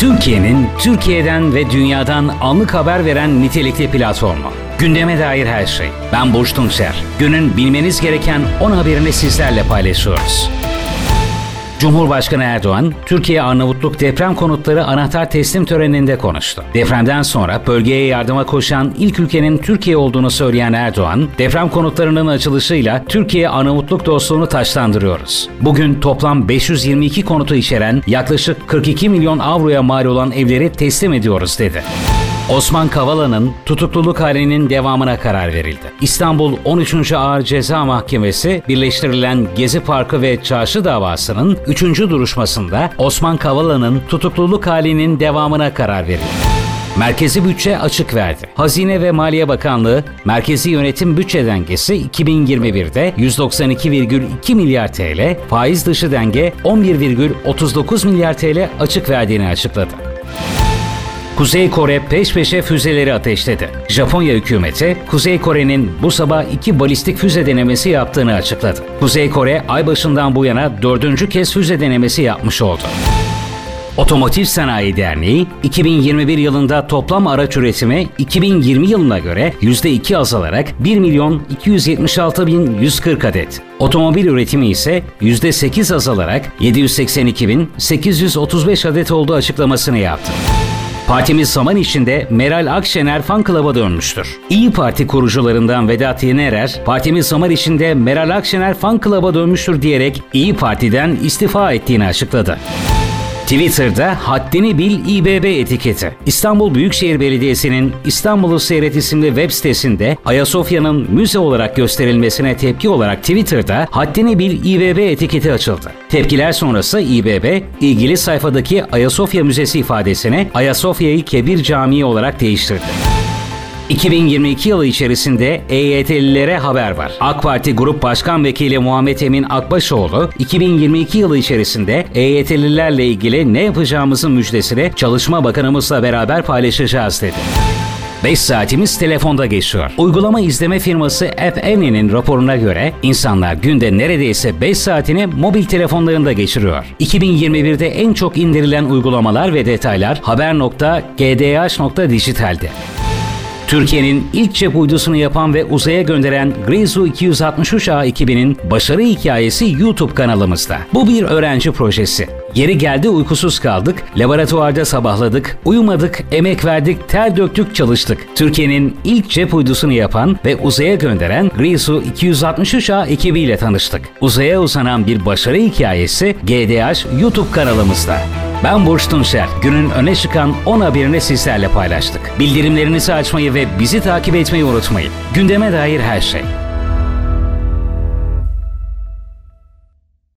Türkiye'nin Türkiye'den ve dünyadan anlık haber veren nitelikli platformu. Gündeme dair her şey. Ben Burç Tunçer. Günün bilmeniz gereken 10 haberini sizlerle paylaşıyoruz. Cumhurbaşkanı Erdoğan, Türkiye Arnavutluk deprem konutları anahtar teslim töreninde konuştu. Depremden sonra bölgeye yardıma koşan ilk ülkenin Türkiye olduğunu söyleyen Erdoğan, deprem konutlarının açılışıyla Türkiye Arnavutluk dostluğunu taşlandırıyoruz. Bugün toplam 522 konutu içeren yaklaşık 42 milyon avroya mal olan evleri teslim ediyoruz dedi. Osman Kavala'nın tutukluluk halinin devamına karar verildi. İstanbul 13. Ağır Ceza Mahkemesi birleştirilen Gezi Parkı ve Çarşı davasının 3. duruşmasında Osman Kavala'nın tutukluluk halinin devamına karar verildi. Merkezi bütçe açık verdi. Hazine ve Maliye Bakanlığı merkezi yönetim bütçe dengesi 2021'de 192,2 milyar TL, faiz dışı denge 11,39 milyar TL açık verdiğini açıkladı. Kuzey Kore peş peşe füzeleri ateşledi. Japonya hükümeti, Kuzey Kore'nin bu sabah iki balistik füze denemesi yaptığını açıkladı. Kuzey Kore, ay başından bu yana dördüncü kez füze denemesi yapmış oldu. Otomotiv Sanayi Derneği, 2021 yılında toplam araç üretimi 2020 yılına göre %2 azalarak 1 milyon 276 bin 140 adet. Otomobil üretimi ise %8 azalarak 782 bin 835 adet olduğu açıklamasını yaptı. Partimiz zaman içinde Meral Akşener fan club'a dönmüştür. İyi Parti kurucularından Vedat Yenerer, partimiz zaman içinde Meral Akşener fan club'a dönmüştür diyerek İyi Parti'den istifa ettiğini açıkladı. Twitter'da haddini bil İBB etiketi. İstanbul Büyükşehir Belediyesi'nin İstanbul'u Seyret isimli web sitesinde Ayasofya'nın müze olarak gösterilmesine tepki olarak Twitter'da haddini bil İBB etiketi açıldı. Tepkiler sonrası İBB, ilgili sayfadaki Ayasofya Müzesi ifadesini Ayasofya'yı Kebir Camii olarak değiştirdi. 2022 yılı içerisinde EYT'lilere haber var. AK Parti Grup Başkan Vekili Muhammed Emin Akbaşoğlu, 2022 yılı içerisinde EYT'lilerle ilgili ne yapacağımızın müjdesini Çalışma Bakanımızla beraber paylaşacağız dedi. 5 saatimiz telefonda geçiyor. Uygulama izleme firması Annie'nin raporuna göre insanlar günde neredeyse 5 saatini mobil telefonlarında geçiriyor. 2021'de en çok indirilen uygulamalar ve detaylar haber.gdh.dijital'de. Türkiye'nin ilk cep uydusunu yapan ve uzaya gönderen Grizu 263A ekibinin başarı hikayesi YouTube kanalımızda. Bu bir öğrenci projesi. Yeri geldi uykusuz kaldık, laboratuvarda sabahladık, uyumadık, emek verdik, ter döktük, çalıştık. Türkiye'nin ilk cep uydusunu yapan ve uzaya gönderen Grizu 263A ekibiyle tanıştık. Uzaya uzanan bir başarı hikayesi GDH YouTube kanalımızda. Ben Burç Tunçer. Günün öne çıkan 10 haberini sizlerle paylaştık. Bildirimlerinizi açmayı ve bizi takip etmeyi unutmayın. Gündeme dair her şey.